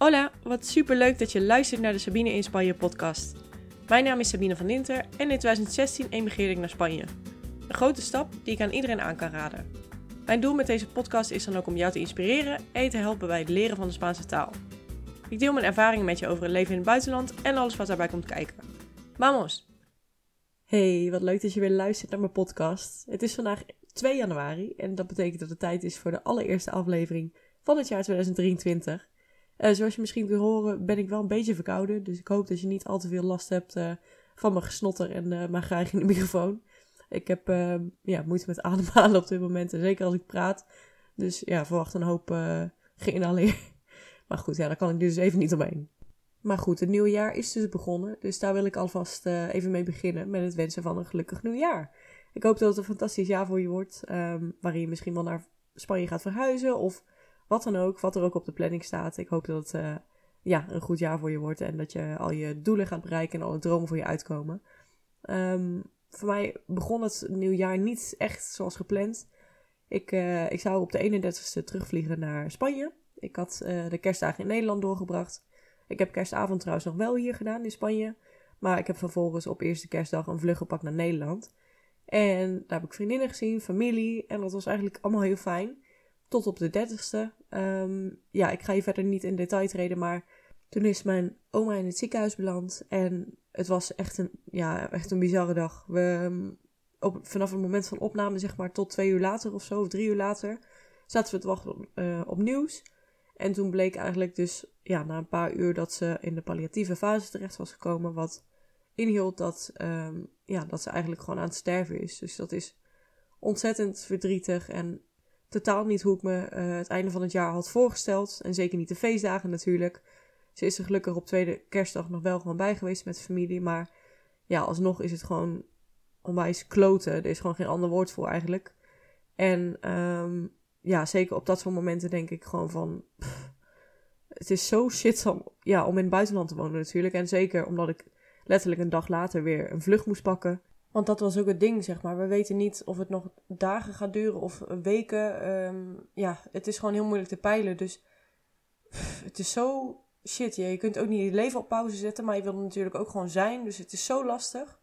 Hola, wat super leuk dat je luistert naar de Sabine in Spanje podcast. Mijn naam is Sabine van Dinter en in 2016 emigreerde ik naar Spanje. Een grote stap die ik aan iedereen aan kan raden. Mijn doel met deze podcast is dan ook om jou te inspireren en te helpen bij het leren van de Spaanse taal. Ik deel mijn ervaringen met je over het leven in het buitenland en alles wat daarbij komt kijken. Vamos! Hey, wat leuk dat je weer luistert naar mijn podcast. Het is vandaag 2 januari en dat betekent dat het tijd is voor de allereerste aflevering van het jaar 2023. Uh, zoals je misschien kunt horen, ben ik wel een beetje verkouden. Dus ik hoop dat je niet al te veel last hebt uh, van mijn gesnotter en uh, mijn graag in de microfoon. Ik heb ja, moeite met ademhalen op dit moment. En zeker als ik praat. Dus ja, verwacht een hoop geïnhaleerd. Maar goed, ja, daar kan ik dus even niet omheen. Maar goed, het nieuwe jaar is dus begonnen. Dus daar wil ik alvast even mee beginnen. Met het wensen van een gelukkig nieuwjaar. Ik hoop dat het een fantastisch jaar voor je wordt. Um, waarin je misschien wel naar Spanje gaat verhuizen. Of wat dan ook, wat er ook op de planning staat. Ik hoop dat het uh, ja, een goed jaar voor je wordt en dat je al je doelen gaat bereiken en alle dromen voor je uitkomen. Um, voor mij begon het nieuwjaar niet echt zoals gepland. Ik, uh, ik zou op de 31ste terugvliegen naar Spanje. Ik had uh, de kerstdagen in Nederland doorgebracht. Ik heb kerstavond trouwens nog wel hier gedaan in Spanje. Maar ik heb vervolgens op eerste kerstdag een vlucht gepakt naar Nederland. En daar heb ik vriendinnen gezien, familie. En dat was eigenlijk allemaal heel fijn tot op de dertigste. Um, ja, ik ga je verder niet in detail treden, maar toen is mijn oma in het ziekenhuis beland. En het was echt een, ja, echt een bizarre dag. We, ehm, op, vanaf het moment van opname, zeg maar, tot twee uur later of zo, of drie uur later, zaten we te wachten op, uh, op nieuws. En toen bleek eigenlijk dus, ja, na een paar uur dat ze in de palliatieve fase terecht was gekomen. Wat inhield dat, um, ja, dat ze eigenlijk gewoon aan het sterven is. Dus dat is ontzettend verdrietig en totaal niet hoe ik me uh, het einde van het jaar had voorgesteld. En zeker niet de feestdagen natuurlijk. Ze is er gelukkig op tweede kerstdag nog wel gewoon bij geweest met de familie. Maar ja, alsnog is het gewoon onwijs kloten. Er is gewoon geen ander woord voor eigenlijk. En um, ja, zeker op dat soort momenten denk ik gewoon van... Het is zo shit om, ja, om in het buitenland te wonen natuurlijk. En zeker omdat ik letterlijk een dag later weer een vlucht moest pakken. Want dat was ook het ding, zeg maar. We weten niet of het nog dagen gaat duren of weken. Um, ja, het is gewoon heel moeilijk te peilen. Dus het is zo shit. Je kunt ook niet je leven op pauze zetten, maar je wil natuurlijk ook gewoon zijn. Dus het is zo lastig.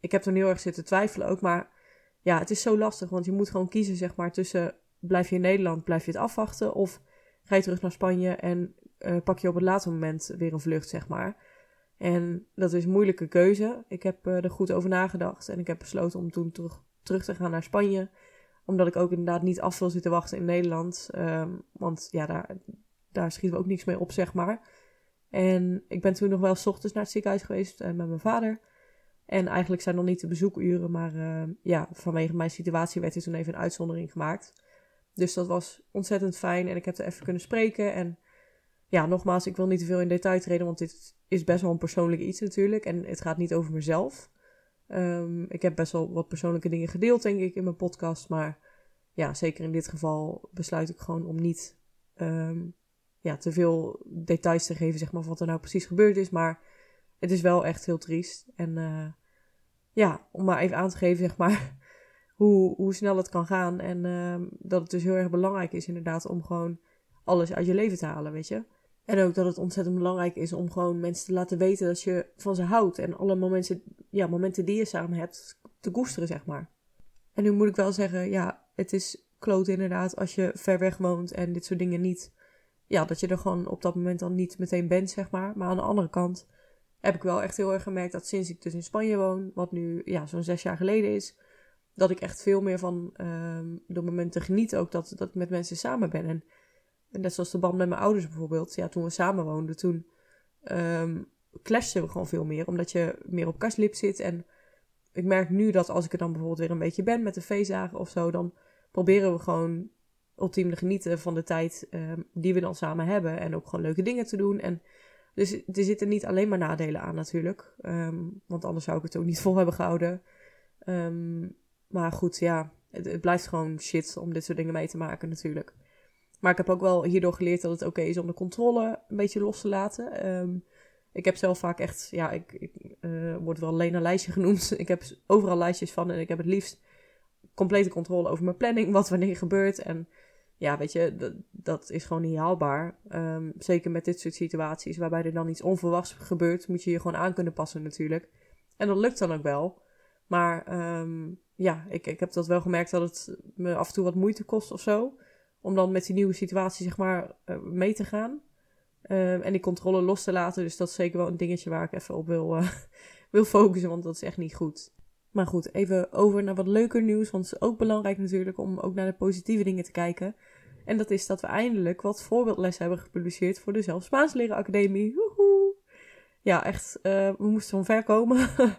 Ik heb er heel erg zitten twijfelen ook, maar ja, het is zo lastig. Want je moet gewoon kiezen, zeg maar, tussen blijf je in Nederland, blijf je het afwachten. Of ga je terug naar Spanje en uh, pak je op het laatste moment weer een vlucht, zeg maar. En dat is een moeilijke keuze. Ik heb uh, er goed over nagedacht en ik heb besloten om toen terug, terug te gaan naar Spanje. Omdat ik ook inderdaad niet af wil zitten wachten in Nederland. Um, want ja, daar, daar schieten we ook niks mee op, zeg maar. En ik ben toen nog wel s ochtends naar het ziekenhuis geweest uh, met mijn vader. En eigenlijk zijn nog niet de bezoekuren, maar uh, ja, vanwege mijn situatie werd er toen even een uitzondering gemaakt. Dus dat was ontzettend fijn en ik heb er even kunnen spreken. En ja, nogmaals, ik wil niet te veel in detail treden, want dit is best wel een persoonlijk iets natuurlijk. En het gaat niet over mezelf. Um, ik heb best wel wat persoonlijke dingen gedeeld, denk ik, in mijn podcast. Maar ja, zeker in dit geval besluit ik gewoon om niet um, ja, te veel details te geven, zeg maar, wat er nou precies gebeurd is. Maar het is wel echt heel triest. En uh, ja, om maar even aan te geven, zeg maar, hoe, hoe snel het kan gaan. En uh, dat het dus heel erg belangrijk is, inderdaad, om gewoon alles uit je leven te halen, weet je. En ook dat het ontzettend belangrijk is om gewoon mensen te laten weten dat je van ze houdt. En alle momenten, ja, momenten die je samen hebt, te koesteren, zeg maar. En nu moet ik wel zeggen, ja, het is kloot inderdaad als je ver weg woont en dit soort dingen niet. Ja, dat je er gewoon op dat moment dan niet meteen bent, zeg maar. Maar aan de andere kant heb ik wel echt heel erg gemerkt dat sinds ik dus in Spanje woon, wat nu ja, zo'n zes jaar geleden is, dat ik echt veel meer van um, de momenten geniet ook dat, dat ik met mensen samen ben. En en net zoals de band met mijn ouders bijvoorbeeld. Ja, toen we samen woonden, toen um, clashten we gewoon veel meer. Omdat je meer op kastlip zit. En ik merk nu dat als ik er dan bijvoorbeeld weer een beetje ben met de feestdagen of zo, dan proberen we gewoon ultiem te genieten van de tijd um, die we dan samen hebben. En ook gewoon leuke dingen te doen. En dus er zitten niet alleen maar nadelen aan natuurlijk. Um, want anders zou ik het ook niet vol hebben gehouden. Maar goed, ja, het, blijft gewoon shit om dit soort dingen mee te maken natuurlijk. Maar ik heb ook wel hierdoor geleerd dat het oké is om de controle een beetje los te laten. Um, ik heb zelf vaak echt, ja, ik, uh, word wel alleen een lijstje genoemd. ik heb overal lijstjes van en ik heb het liefst complete controle over mijn planning, wat wanneer gebeurt. En ja, weet je, dat, dat is gewoon niet haalbaar. Ehm, zeker met dit soort situaties waarbij er dan iets onverwachts gebeurt, moet je je gewoon aan kunnen passen natuurlijk. En dat lukt dan ook wel. Maar ehm, ja, ik, ik heb dat wel gemerkt dat het me af en toe wat moeite kost of zo. Om dan met die nieuwe situatie, zeg maar, uh, mee te gaan. Um, en die controle los te laten. Dus dat is zeker wel een dingetje waar ik even op wil, uh, wil focussen, want dat is echt niet goed. Maar goed, even over naar wat leuker nieuws. Want het is ook belangrijk natuurlijk om ook naar de positieve dingen te kijken. En dat is dat we eindelijk wat voorbeeldlessen hebben gepubliceerd voor de Zelf Spaans Leren Academie. Woehoe. Ja, echt, we moesten van ver komen.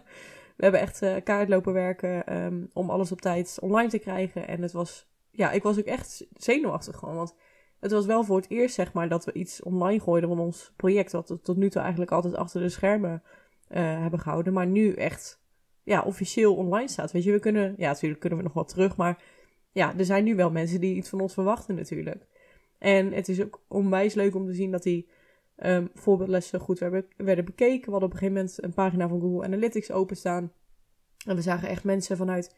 we hebben echt uh, kaart werken um, om alles op tijd online te krijgen. En het was, ja, ik was ook echt zenuwachtig gewoon. Want het was wel voor het eerst, zeg maar, dat we iets online gooiden van ons project. Wat we tot nu toe eigenlijk altijd achter de schermen uh, hebben gehouden. Maar nu echt ja, officieel online staat. Weet je, we kunnen, ja, natuurlijk kunnen we nog wat terug, maar ja, er zijn nu wel mensen die iets van ons verwachten natuurlijk. En het is ook onwijs leuk om te zien dat die um, voorbeeldlessen goed werden, werden bekeken. We hadden op een gegeven moment een pagina van Google Analytics openstaan. En we zagen echt mensen vanuit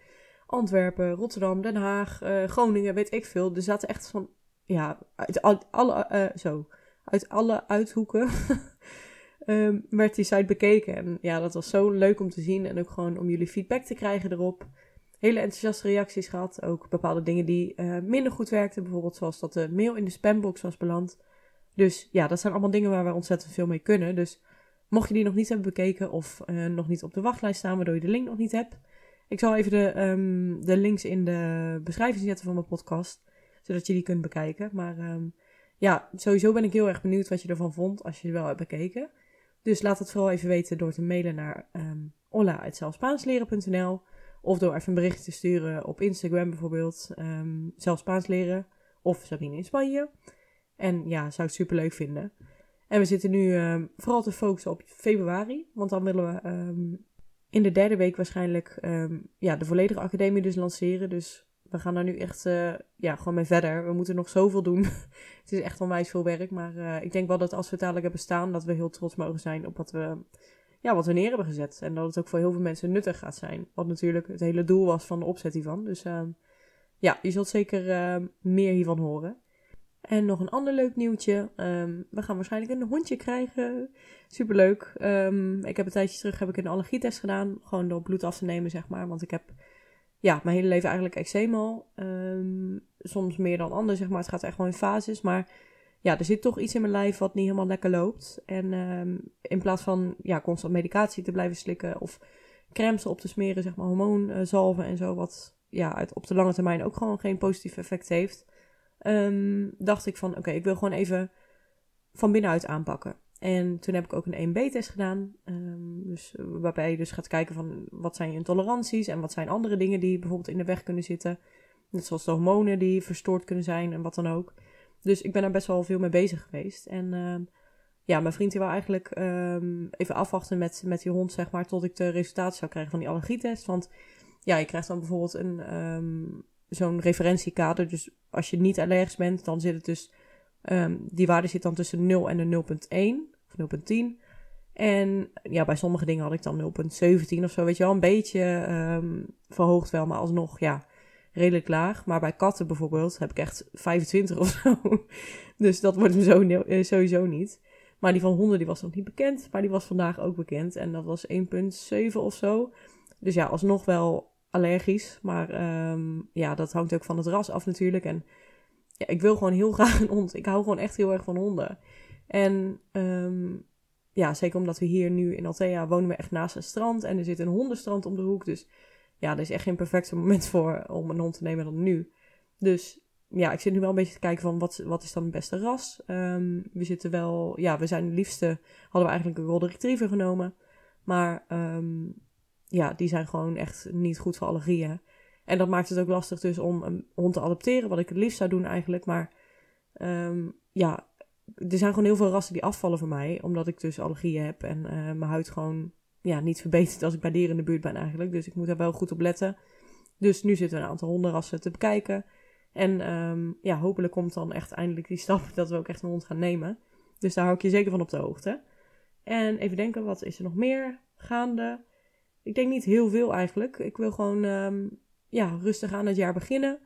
Antwerpen, Rotterdam, Den Haag, uh, Groningen, weet ik veel. Er zaten echt van, ja, uit alle, uh, zo, uit alle uithoeken um, werd die site bekeken. En ja, dat was zo leuk om te zien en ook gewoon om jullie feedback te krijgen erop. Hele enthousiaste reacties gehad. Ook bepaalde dingen die uh, minder goed werkten. Bijvoorbeeld zoals dat de mail in de spambox was beland. Dus ja, dat zijn allemaal dingen waar we ontzettend veel mee kunnen. Dus mocht je die nog niet hebben bekeken of nog niet op de wachtlijst staan, waardoor je de link nog niet hebt. Ik zal even de, um, de links in de beschrijving zetten van mijn podcast. Zodat je die kunt bekijken. Maar um, ja, sowieso ben ik heel erg benieuwd wat je ervan vond als je het wel hebt bekeken. Dus laat het vooral even weten door te mailen naar um, olla.zelfspaansLeren.nl of door even een bericht te sturen op Instagram bijvoorbeeld, um, zelf Spaans leren of Sabine in Spanje. En ja, zou ik super leuk vinden. En we zitten nu vooral te focussen op februari, want dan willen we in de derde week waarschijnlijk ja, de volledige academie dus lanceren. Dus we gaan daar nu echt uh, ja, gewoon mee verder. We moeten nog zoveel doen. het is echt onwijs veel werk. Maar uh, ik denk wel dat als we het dadelijk hebben staan, dat we heel trots mogen zijn op wat we, ja, wat we neer hebben gezet. En dat het ook voor heel veel mensen nuttig gaat zijn. Wat natuurlijk het hele doel was van de opzet hiervan. Dus uh, ja, je zult zeker ehm, meer hiervan horen. En nog een ander leuk nieuwtje. Um, we gaan waarschijnlijk een hondje krijgen. Superleuk. Um, ik heb een tijdje terug heb ik een allergietest gedaan. Gewoon door bloed af te nemen, zeg maar. Want ik heb ja, mijn hele leven eigenlijk eczeem Um, soms meer dan anders, zeg maar. Het gaat echt wel in fases. Maar ja, er zit toch iets in mijn lijf wat niet helemaal lekker loopt. En in plaats van ja, constant medicatie te blijven slikken of crèmes op te smeren, zeg maar, hormoonzalven en zo. Wat ja, uit, op de lange termijn ook gewoon geen positief effect heeft. Um, dacht ik van, oké, ik wil gewoon even van binnenuit aanpakken. En toen heb ik ook een 1B-test gedaan. Um, dus, waarbij je dus gaat kijken van wat zijn je intoleranties en wat zijn andere dingen die bijvoorbeeld in de weg kunnen zitten. Net zoals de hormonen die verstoord kunnen zijn en wat dan ook. Dus ik ben daar best wel veel mee bezig geweest. En um, ja, mijn vriend die wou eigenlijk even afwachten met, met die hond, zeg maar, tot ik de resultaten zou krijgen van die allergietest. Want ja, je krijgt dan bijvoorbeeld een, zo'n referentiekader. Dus als je niet allergisch bent, dan zit het dus, die waarde zit dan tussen 0 en de 0,1. 0,10. En ja, bij sommige dingen had ik dan 0,17 of zo, weet je wel. Een beetje um, verhoogd wel, maar alsnog, ja, redelijk laag. Maar bij katten bijvoorbeeld heb ik echt 25 of zo. dus dat wordt me zo, eh, sowieso niet. Maar die van honden, die was nog niet bekend. Maar die was vandaag ook bekend. En dat was 1,7 of zo. Dus ja, alsnog wel allergisch. Maar um, ja, dat hangt ook van het ras af natuurlijk. En ja, ik wil gewoon heel graag een hond. Ik hou gewoon echt heel erg van honden. En um, ja, zeker omdat we hier nu in Altea wonen we echt naast een strand. En er zit een hondenstrand om de hoek. Dus ja, er is echt geen perfecte moment voor om een hond te nemen dan nu. Dus ja, ik zit nu wel een beetje te kijken van wat, wat is dan het beste ras. Um, we zitten wel, ja, we zijn het liefste, hadden we eigenlijk een golden retriever genomen. Maar ja, die zijn gewoon echt niet goed voor allergieën. En dat maakt het ook lastig dus om een hond te adopteren, wat ik het liefst zou doen eigenlijk. Maar um, ja, er zijn gewoon heel veel rassen die afvallen voor mij. Omdat ik dus allergieën heb en uh, mijn huid gewoon ja, niet verbetert als ik bij dieren in de buurt ben eigenlijk. Dus ik moet daar wel goed op letten. Dus nu zitten we een aantal hondenrassen te bekijken. En um, ja, hopelijk komt dan echt eindelijk die stap dat we ook echt een hond gaan nemen. Dus daar hou ik je zeker van op de hoogte. En even denken, wat is er nog meer gaande? Ik denk niet heel veel eigenlijk. Ik wil gewoon um, ja, rustig aan het jaar beginnen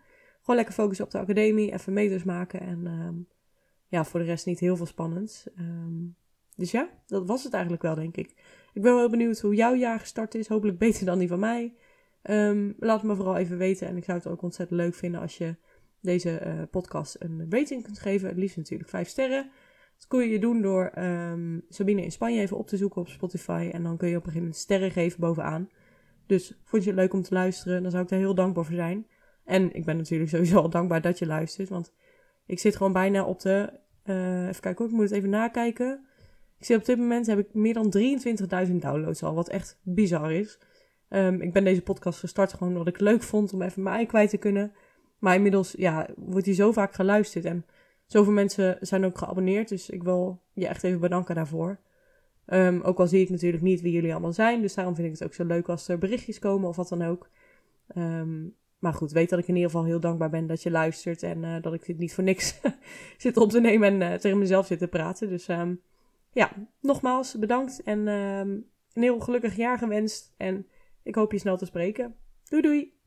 gewoon lekker focussen op de academie, even meters maken en ehm, ja, voor de rest niet heel veel spannends. Ehm, dus ja, dat was het eigenlijk wel, denk ik. Ik ben wel heel benieuwd hoe jouw jaar gestart is. Hopelijk beter dan die van mij. Laat me vooral even weten. En ik zou het ook ontzettend leuk vinden als je deze uh, podcast een rating kunt geven. Het liefst natuurlijk 5 sterren. Dat kun je doen door um, Sabine in Spanje even op te zoeken op Spotify. En dan kun je op een gegeven moment sterren geven bovenaan. Dus vond je het leuk om te luisteren? Dan zou ik daar heel dankbaar voor zijn. En ik ben natuurlijk sowieso al dankbaar dat je luistert. Want ik zit gewoon bijna op de. Uh, even kijken hoor, ik moet het even nakijken. Ik zit op dit moment heb ik meer dan 23.000 downloads al, wat echt bizar is. Um, ik ben deze podcast gestart gewoon omdat ik het leuk vond om even mijn ei kwijt te kunnen. Maar inmiddels ja, wordt hij zo vaak geluisterd en zoveel mensen zijn ook geabonneerd. Dus ik wil je echt even bedanken daarvoor. Um, ook al zie ik natuurlijk niet wie jullie allemaal zijn. Dus daarom vind ik het ook zo leuk als er berichtjes komen of wat dan ook. Um, maar goed, weet dat ik in ieder geval heel dankbaar ben dat je luistert. En uh, dat ik dit niet voor niks zit op te nemen en uh, tegen mezelf zit te praten. Dus um, ja, nogmaals bedankt en een heel gelukkig jaar gewenst. En ik hoop je snel te spreken. Doei doei!